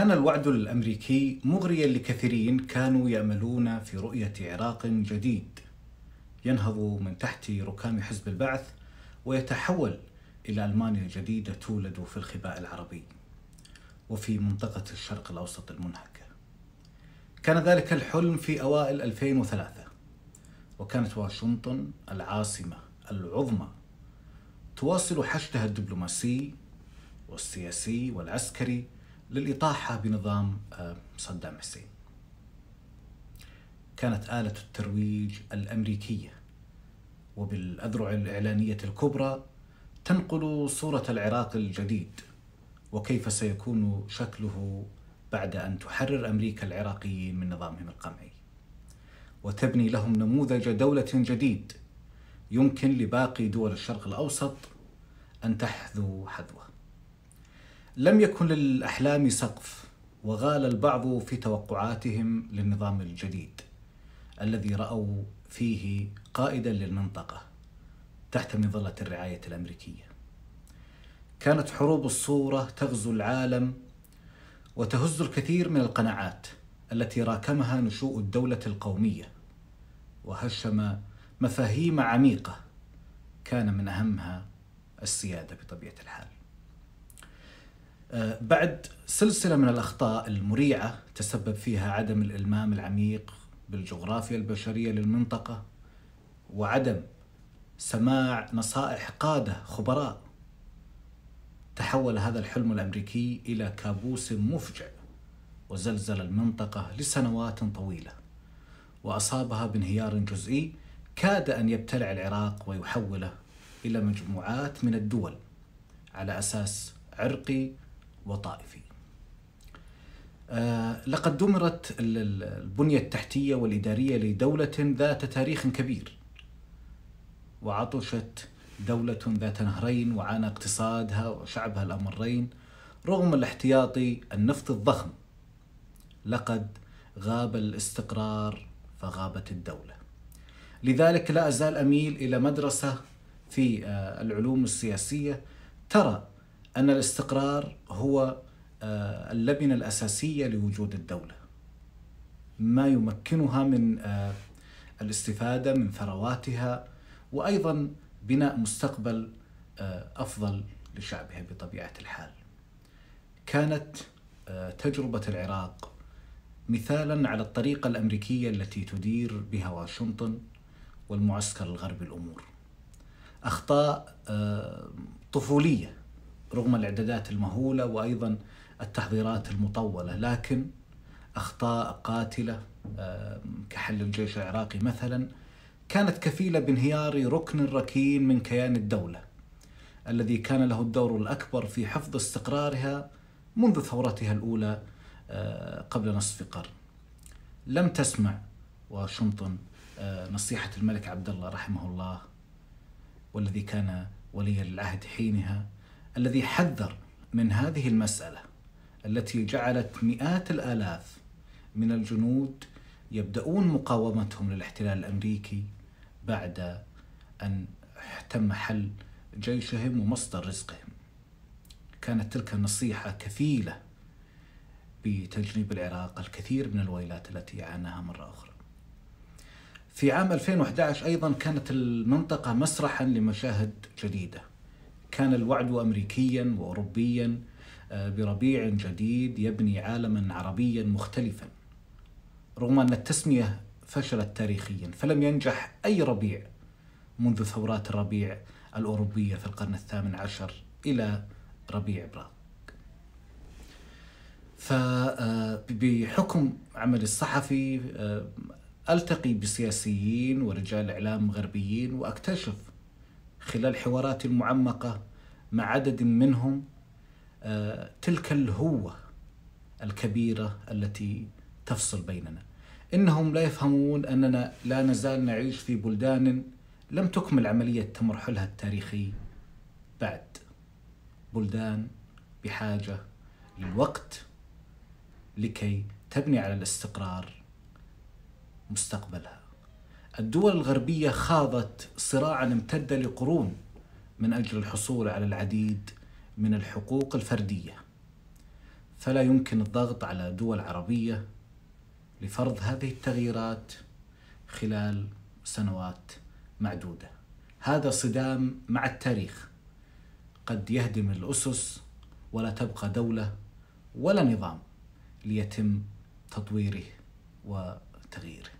كان الوعد الأمريكي مغريا لكثيرين كانوا ياملون في رؤية عراق جديد ينهض من تحت ركام حزب البعث ويتحول إلى ألمانيا جديده تولد في الخباء العربي وفي منطقة الشرق الأوسط المنهكه. كان ذلك الحلم في أوائل 2003 وكانت واشنطن العاصمة العظمى تواصل حشدها الدبلوماسي والسياسي والعسكري للإطاحة بنظام آه، صدام حسين. كانت آلة الترويج الأمريكية وبالأذرع الإعلانية الكبرى تنقل صورة العراق الجديد وكيف سيكون شكله بعد أن تحرر أمريكا العراقيين من نظامهم القمعي. وتبني لهم نموذج دولة جديد يمكن لباقي دول الشرق الأوسط أن تحذو حذوه. لم يكن للأحلام سقف وغال البعض في توقعاتهم للنظام الجديد الذي رأوا فيه قائدا للمنطقة تحت مظلة الرعاية الأمريكية. كانت حروب الصورة تغزو العالم وتهز الكثير من القناعات التي راكمها نشوء الدولة القومية وهشم مفاهيم عميقة كان من أهمها السيادة بطبيعة الحال. بعد سلسلة من الأخطاء المريعة تسبب فيها عدم الإلمام العميق بالجغرافيا البشرية للمنطقة وعدم سماع نصائح قادة خبراء. تحول هذا الحلم الأمريكي إلى كابوس مفجع وزلزل المنطقة لسنوات طويلة وأصابها بانهيار جزئي كاد أن يبتلع العراق ويحوله إلى مجموعات من الدول على أساس عرقي وطائفي. آه، لقد دمرت البنية التحتية والإدارية لدولة ذات تاريخ كبير وعطشت دولة ذات نهرين وعانى اقتصادها وشعبها الأمرين رغم الاحتياطي النفط الضخم. لقد غاب الاستقرار فغابت الدولة. لذلك لا أزال أميل إلى مدرسة في آه، العلوم السياسية ترى أن الاستقرار هو آه، اللبنة الأساسية لوجود الدولة. ما يمكنها من آه، الاستفادة من ثرواتها وأيضا بناء مستقبل آه، أفضل لشعبها بطبيعة الحال. كانت تجربة العراق مثالا على الطريقة الأمريكية التي تدير بها واشنطن والمعسكر الغربي الأمور. أخطاء طفولية رغم الإعدادات المهولة وأيضا التحضيرات المطولة لكن أخطاء قاتلة كحل الجيش العراقي مثلا كانت كفيلة بانهيار ركن ركين من كيان الدولة الذي كان له الدور الأكبر في حفظ استقرارها منذ ثورتها الأولى آه، قبل نصف قرن. لم تسمع واشنطن آه، نصيحة الملك عبد الله رحمه الله والذي كان ولي العهد حينها الذي حذر من هذه المسألة التي جعلت مئات الآلاف من الجنود يبدأون مقاومتهم للاحتلال الأمريكي بعد أن تم حل جيشهم ومصدر رزقهم. كانت تلك النصيحة كفيلة بتجنيب العراق الكثير من الويلات التي عاناها مرة أخرى. في عام 2011 أيضا كانت المنطقة مسرحا لمشاهد جديدة. كان الوعد امريكيا واوروبيا آه، بربيع جديد يبني عالما عربيا مختلفا. رغم أن التسمية فشلت تاريخيا فلم ينجح أي ربيع منذ ثورات الربيع الأوروبية في القرن الثامن عشر إلى ربيع براغ فبحكم آه، عملي الصحفي آه، ألتقي بسياسيين ورجال إعلام غربيين وأكتشف خلال حواراتي المعمقة مع عدد منهم آه، تلك الهوة الكبيرة التي تفصل بيننا. إنهم لا يفهمون أننا لا نزال نعيش في بلدان لم تكمل عملية تمرحلها التاريخي. بعد بلدان بحاجة للوقت لكي تبني على الاستقرار مستقبلها. الدول الغربية خاضت صراعا امتد لقرون من أجل الحصول على العديد من الحقوق الفردية. فلا يمكن الضغط على دول عربية لفرض هذه التغييرات خلال سنوات معدودة. هذا صدام مع التاريخ. قد يهدم الأسس ولا تبقى دولة ولا نظام ليتم تطويره وتغييره.